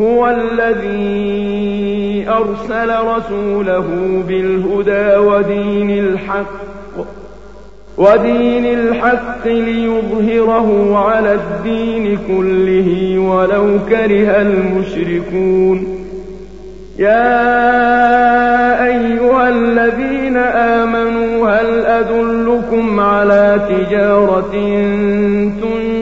هو الذي أرسل رسوله بالهدى ودين الحق ودين الحق ليظهره على الدين كله ولو كره المشركون. يا أيها الذين آمنوا هل أدلكم على تجارة تنجيكم من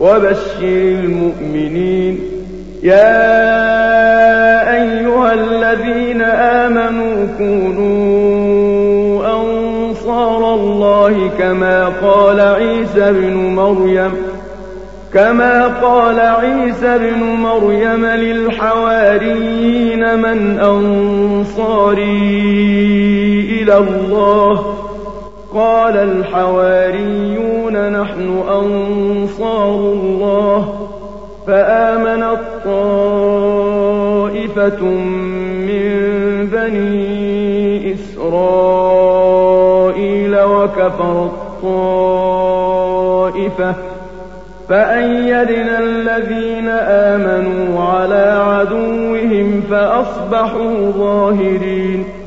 وبشر المؤمنين. يا أيها الذين آمنوا كونوا أنصار الله كما قال عيسى بن مريم كما قال عيسى بن مريم للحواريين من أنصاري إلى الله قال الحواريون نحن أنصار الله فآمنت طائفة من بني إسرائيل وكفرت طائفة فأيدنا الذين آمنوا على عدوهم فأصبحوا ظاهرين